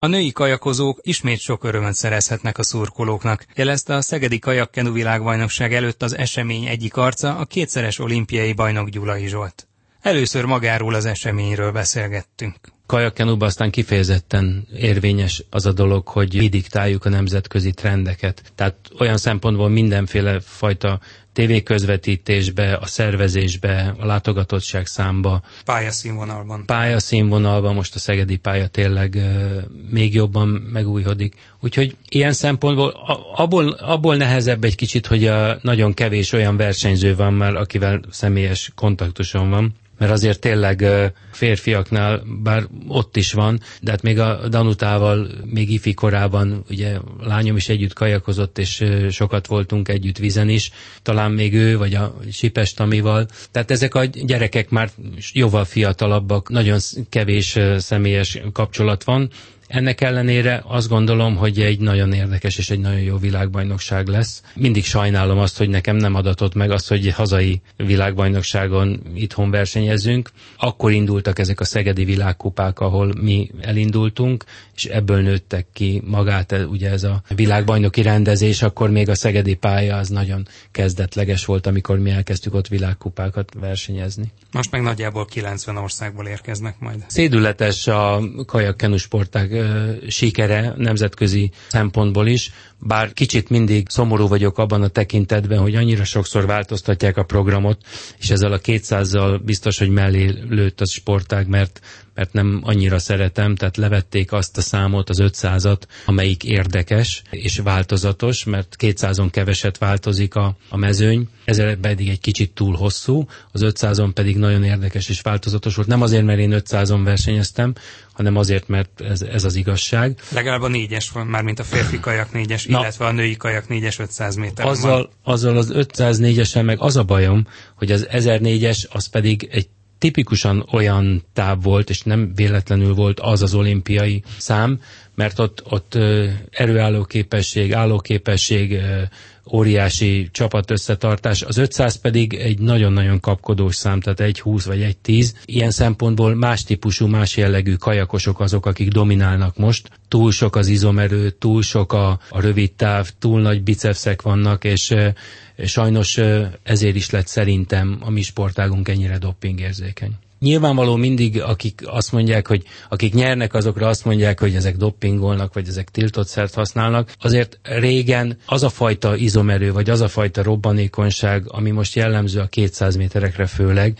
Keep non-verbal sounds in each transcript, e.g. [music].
A női kajakozók ismét sok örömöt szerezhetnek a szurkolóknak, jelezte a Szegedi Kajakkenu világbajnokság előtt az esemény egyik arca, a kétszeres olimpiai bajnok Gyulai Zsolt. Először magáról az eseményről beszélgettünk. Kajakkenúban aztán kifejezetten érvényes az a dolog, hogy mi diktáljuk a nemzetközi trendeket. Tehát olyan szempontból mindenféle fajta tévéközvetítésbe, a szervezésbe, a látogatottság számba. Pályaszínvonalban. Pályaszínvonalban, most a szegedi pálya tényleg még jobban megújhodik. Úgyhogy ilyen szempontból abból, abból nehezebb egy kicsit, hogy a nagyon kevés olyan versenyző van már, akivel személyes kontaktusom van mert azért tényleg férfiaknál, bár ott is van, de hát még a Danutával még ifi korában, ugye lányom is együtt kajakozott, és sokat voltunk együtt vizen is, talán még ő, vagy a Sipes Tamival. Tehát ezek a gyerekek már jóval fiatalabbak, nagyon kevés személyes kapcsolat van, ennek ellenére azt gondolom, hogy egy nagyon érdekes és egy nagyon jó világbajnokság lesz. Mindig sajnálom azt, hogy nekem nem adatott meg az, hogy hazai világbajnokságon itthon versenyezünk. Akkor indultak ezek a szegedi világkupák, ahol mi elindultunk, és ebből nőttek ki magát, ugye ez a világbajnoki rendezés, akkor még a szegedi pálya az nagyon kezdetleges volt, amikor mi elkezdtük ott világkupákat versenyezni. Most meg nagyjából 90 országból érkeznek majd. Szédületes a kajakkenu sportág sikere nemzetközi szempontból is, bár kicsit mindig szomorú vagyok abban a tekintetben, hogy annyira sokszor változtatják a programot, és ezzel a 200-zal biztos, hogy mellé lőtt a sportág, mert mert nem annyira szeretem, tehát levették azt a számot, az 500-at, amelyik érdekes és változatos, mert 200-on keveset változik a, a mezőny, ezzel pedig egy kicsit túl hosszú, az 500-on pedig nagyon érdekes és változatos volt. Nem azért, mert én 500-on versenyeztem, hanem azért, mert ez, ez az igazság. Legalább a négyes van, már mint a férfi kajak négyes, Na, illetve a női kajak négyes 500 méter. Azzal, van. azzal az 504-esen meg az a bajom, hogy az 1004-es az pedig egy tipikusan olyan táv volt, és nem véletlenül volt az az olimpiai szám, mert ott, ott erőálló képesség, állóképesség, óriási csapat összetartás, az 500 pedig egy nagyon-nagyon kapkodós szám, tehát egy 20 vagy egy 10. Ilyen szempontból más típusú, más jellegű kajakosok azok, akik dominálnak most. Túl sok az izomerő, túl sok a, a rövid táv, túl nagy bicepszek vannak, és e, sajnos ezért is lett szerintem a mi sportágunk ennyire doppingérzékeny. Nyilvánvaló mindig, akik azt mondják, hogy akik nyernek, azokra azt mondják, hogy ezek doppingolnak, vagy ezek tiltott szert használnak. Azért régen az a fajta izomerő, vagy az a fajta robbanékonyság, ami most jellemző a 200 méterekre főleg,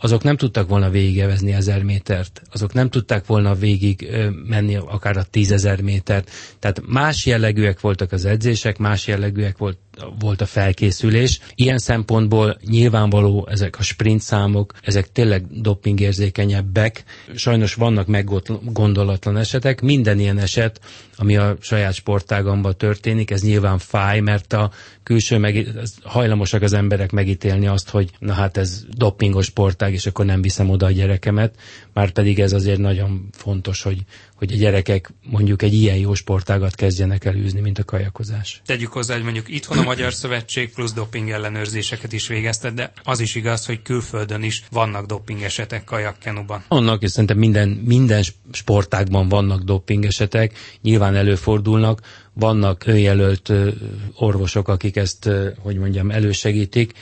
azok nem tudtak volna végigevezni ezer métert, azok nem tudták volna végig menni akár a tízezer métert. Tehát más jellegűek voltak az edzések, más jellegűek volt, volt a felkészülés. Ilyen szempontból nyilvánvaló ezek a sprint számok, ezek tényleg dopingérzékenyebbek. Sajnos vannak meggondolatlan esetek. Minden ilyen eset, ami a saját sportágamban történik, ez nyilván fáj, mert a külső meg, hajlamosak az emberek megítélni azt, hogy na hát ez dopingos sportág, és akkor nem viszem oda a gyerekemet, már pedig ez azért nagyon fontos, hogy, hogy a gyerekek mondjuk egy ilyen jó sportágat kezdjenek elűzni, mint a kajakozás. Tegyük hozzá, hogy mondjuk itthon a Magyar Szövetség plusz doping ellenőrzéseket is végeztet, de az is igaz, hogy külföldön is vannak doping esetek kajakkenuban. Annak, és szerintem minden, minden sportágban vannak doping esetek, nyilván előfordulnak, vannak önjelölt orvosok, akik ezt, hogy mondjam, elősegítik.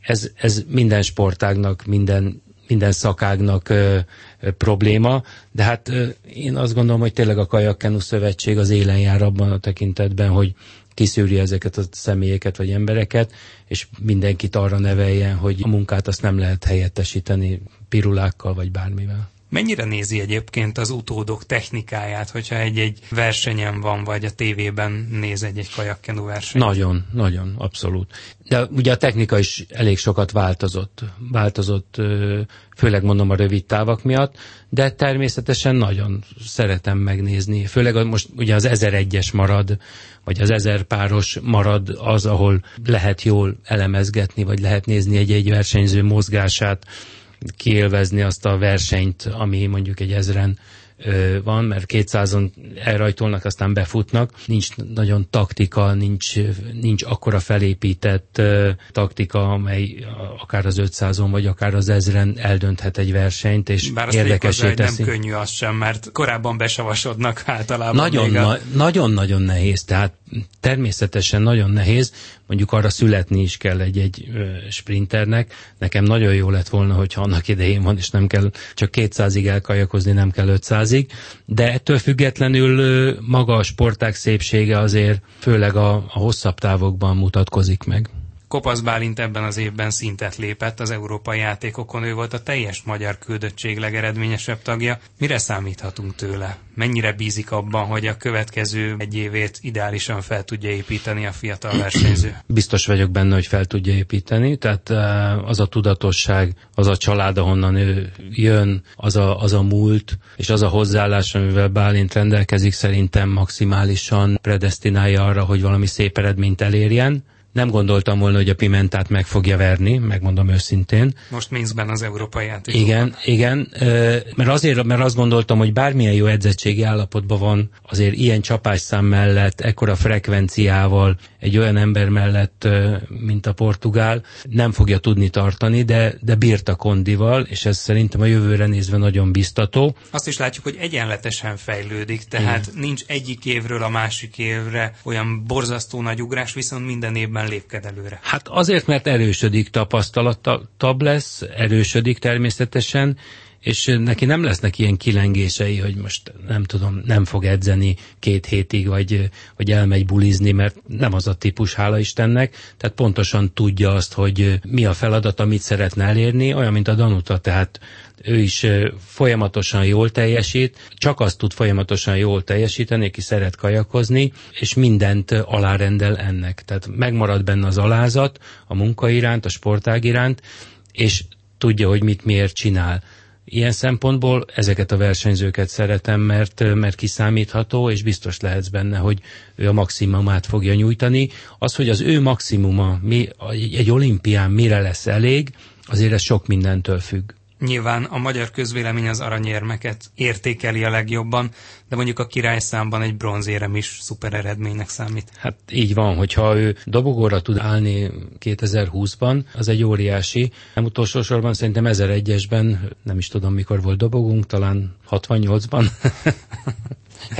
Ez, ez minden sportágnak, minden minden szakágnak ö, ö, probléma, de hát ö, én azt gondolom, hogy tényleg a Kajakkenu Szövetség az élen jár abban a tekintetben, hogy kiszűri ezeket a személyeket vagy embereket, és mindenkit arra neveljen, hogy a munkát azt nem lehet helyettesíteni pirulákkal vagy bármivel. Mennyire nézi egyébként az utódok technikáját, hogyha egy-egy versenyen van, vagy a tévében néz egy-egy kajakkenu versenyt? Nagyon, nagyon, abszolút. De ugye a technika is elég sokat változott. Változott, főleg mondom a rövid távak miatt, de természetesen nagyon szeretem megnézni. Főleg most ugye az 1001-es marad, vagy az 1000 páros marad az, ahol lehet jól elemezgetni, vagy lehet nézni egy-egy versenyző mozgását, kiélvezni azt a versenyt, ami mondjuk egy ezren van, mert 200-on elrajtolnak, aztán befutnak. Nincs nagyon taktika, nincs, nincs akkora felépített taktika, amely akár az 500-on, vagy akár az ezren eldönthet egy versenyt, és Bár érdekesé teszi. nem könnyű az sem, mert korábban besavasodnak általában. Nagyon, a... na, nagyon-nagyon nehéz, tehát természetesen nagyon nehéz, mondjuk arra születni is kell egy-egy sprinternek. Nekem nagyon jó lett volna, hogyha annak idején van, és nem kell csak 200-ig elkajakozni, nem kell 500-ig, de ettől függetlenül maga a sporták szépsége azért főleg a, a hosszabb távokban mutatkozik meg. Kopasz Bálint ebben az évben szintet lépett az európai játékokon, ő volt a teljes magyar küldöttség legeredményesebb tagja. Mire számíthatunk tőle? Mennyire bízik abban, hogy a következő egy évét ideálisan fel tudja építeni a fiatal versenyző? [clears throat] Biztos vagyok benne, hogy fel tudja építeni, tehát eh, az a tudatosság, az a család, ahonnan ő jön, az a, az a múlt, és az a hozzáállás, amivel Bálint rendelkezik, szerintem maximálisan predestinálja arra, hogy valami szép eredményt elérjen nem gondoltam volna, hogy a Pimentát meg fogja verni, megmondom őszintén. Most Minskben az európai játékokban. Igen, igen, mert azért, mert azt gondoltam, hogy bármilyen jó edzettségi állapotban van, azért ilyen csapásszám mellett, ekkora frekvenciával, egy olyan ember mellett, mint a portugál, nem fogja tudni tartani, de, de bírta kondival, és ez szerintem a jövőre nézve nagyon biztató. Azt is látjuk, hogy egyenletesen fejlődik, tehát igen. nincs egyik évről a másik évre olyan borzasztó nagy ugrás, viszont minden évben mennyiben lépked előre? Hát azért, mert erősödik tapasztalatabb lesz, erősödik természetesen, és neki nem lesznek ilyen kilengései, hogy most nem tudom, nem fog edzeni két hétig, vagy, vagy elmegy bulizni, mert nem az a típus, hála Istennek, tehát pontosan tudja azt, hogy mi a feladat, amit szeretne elérni, olyan, mint a Danuta, tehát ő is folyamatosan jól teljesít, csak azt tud folyamatosan jól teljesíteni, aki szeret kajakozni, és mindent alárendel ennek. Tehát megmarad benne az alázat a munka iránt, a sportág iránt, és tudja, hogy mit miért csinál. Ilyen szempontból ezeket a versenyzőket szeretem, mert, mert kiszámítható, és biztos lehetsz benne, hogy ő a maximumát fogja nyújtani. Az, hogy az ő maximuma mi, egy olimpián mire lesz elég, azért ez sok mindentől függ. Nyilván a magyar közvélemény az aranyérmeket értékeli a legjobban, de mondjuk a királyszámban egy bronzérem is szuper eredménynek számít. Hát így van, hogyha ő dobogóra tud állni 2020-ban, az egy óriási. Nem utolsó sorban szerintem 1001-esben, nem is tudom mikor volt dobogunk, talán 68-ban. [laughs]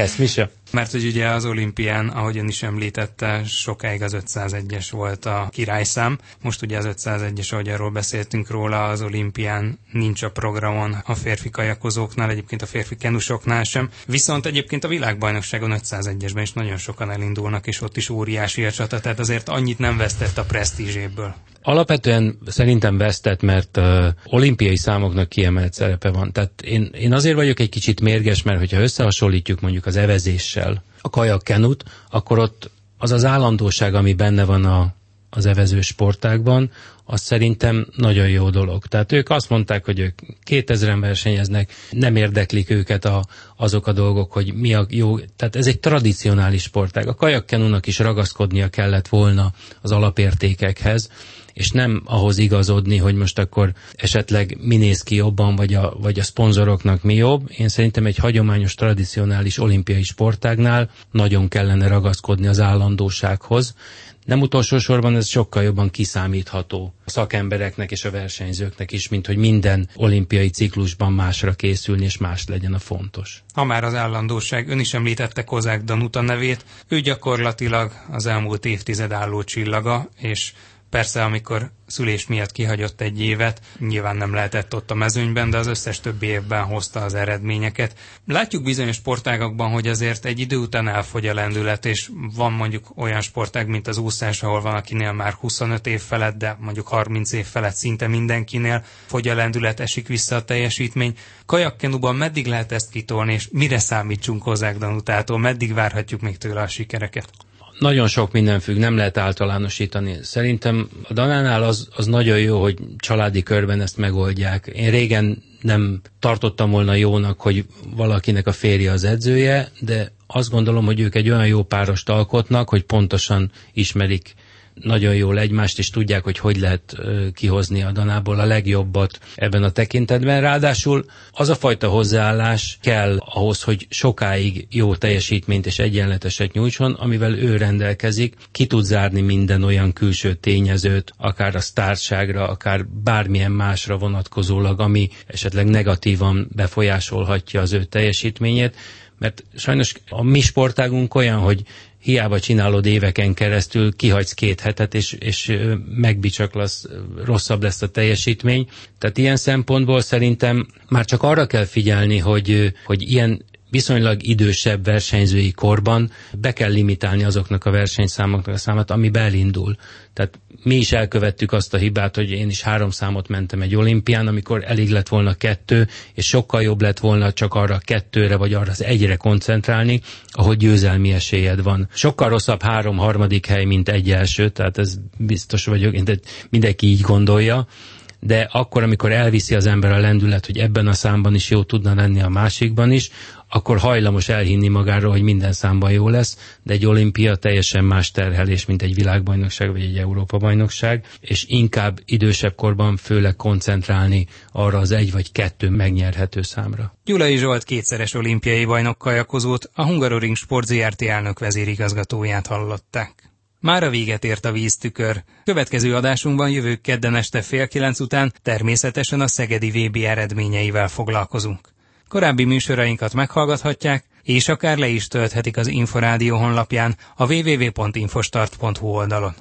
Ez mi se? Mert hogy ugye az olimpián, ahogy ön is említette, sokáig az 501-es volt a királyszám. Most ugye az 501-es, ahogy arról beszéltünk róla, az olimpián nincs a programon a férfi kajakozóknál, egyébként a férfi kenusoknál sem. Viszont egyébként a világbajnokságon 501-esben is nagyon sokan elindulnak, és ott is óriási a csata, tehát azért annyit nem vesztett a presztízséből. Alapvetően szerintem vesztett, mert uh, olimpiai számoknak kiemelt szerepe van. Tehát én, én azért vagyok egy kicsit mérges, mert hogyha összehasonlítjuk mondjuk az evezéssel a kajakkenut, akkor ott az az állandóság, ami benne van a, az evező sportákban, az szerintem nagyon jó dolog. Tehát ők azt mondták, hogy ők 2000-en versenyeznek, nem érdeklik őket a, azok a dolgok, hogy mi a jó, tehát ez egy tradicionális sportág. A kajakkenúnak is ragaszkodnia kellett volna az alapértékekhez, és nem ahhoz igazodni, hogy most akkor esetleg mi néz ki jobban, vagy a, vagy a szponzoroknak mi jobb. Én szerintem egy hagyományos, tradicionális olimpiai sportágnál nagyon kellene ragaszkodni az állandósághoz. Nem utolsó sorban ez sokkal jobban kiszámítható a szakembereknek és a versenyzőknek is, mint hogy minden olimpiai ciklusban másra készülni, és más legyen a fontos. Ha már az állandóság, ön is említette Kozák Danuta nevét, ő gyakorlatilag az elmúlt évtized álló csillaga, és Persze, amikor szülés miatt kihagyott egy évet, nyilván nem lehetett ott a mezőnyben, de az összes többi évben hozta az eredményeket. Látjuk bizonyos sportágakban, hogy azért egy idő után elfogy a lendület, és van mondjuk olyan sportág, mint az úszás, ahol van akinél már 25 év felett, de mondjuk 30 év felett szinte mindenkinél fogy a lendület, esik vissza a teljesítmény. Kajakkenuban meddig lehet ezt kitolni, és mire számítsunk hozzá Danutától, meddig várhatjuk még tőle a sikereket? Nagyon sok minden függ, nem lehet általánosítani. Szerintem a Danánál az, az nagyon jó, hogy családi körben ezt megoldják. Én régen nem tartottam volna jónak, hogy valakinek a férje az edzője, de azt gondolom, hogy ők egy olyan jó párost alkotnak, hogy pontosan ismerik nagyon jól egymást, és tudják, hogy hogy lehet kihozni a Danából a legjobbat ebben a tekintetben. Ráadásul az a fajta hozzáállás kell ahhoz, hogy sokáig jó teljesítményt és egyenleteset nyújtson, amivel ő rendelkezik, ki tud zárni minden olyan külső tényezőt, akár a sztárságra, akár bármilyen másra vonatkozólag, ami esetleg negatívan befolyásolhatja az ő teljesítményét, mert sajnos a mi sportágunk olyan, hogy hiába csinálod éveken keresztül, kihagysz két hetet, és, és megbicsaklasz, rosszabb lesz a teljesítmény. Tehát ilyen szempontból szerintem már csak arra kell figyelni, hogy, hogy ilyen viszonylag idősebb versenyzői korban be kell limitálni azoknak a versenyszámoknak a számát, ami belindul. Tehát mi is elkövettük azt a hibát, hogy én is három számot mentem egy olimpián, amikor elég lett volna kettő, és sokkal jobb lett volna csak arra kettőre, vagy arra az egyre koncentrálni, ahogy győzelmi esélyed van. Sokkal rosszabb három harmadik hely, mint egy első, tehát ez biztos vagyok, én, mindenki így gondolja, de akkor, amikor elviszi az ember a lendület, hogy ebben a számban is jó tudna lenni a másikban is, akkor hajlamos elhinni magáról, hogy minden számban jó lesz, de egy olimpia teljesen más terhelés, mint egy világbajnokság vagy egy Európa-bajnokság, és inkább idősebb korban főleg koncentrálni arra az egy vagy kettő megnyerhető számra. Gyulai Zsolt kétszeres olimpiai bajnok kajakozót, a Hungaroring Sport ZRT elnök vezérigazgatóját hallották. Már a véget ért a víztükör. Következő adásunkban jövő kedden este fél kilenc után természetesen a Szegedi VB eredményeivel foglalkozunk. Korábbi műsorainkat meghallgathatják, és akár le is tölthetik az Inforádió honlapján a www.infostart.hu oldalon.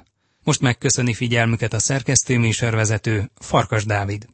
Most megköszöni figyelmüket a szerkesztő műsorvezető Farkas Dávid.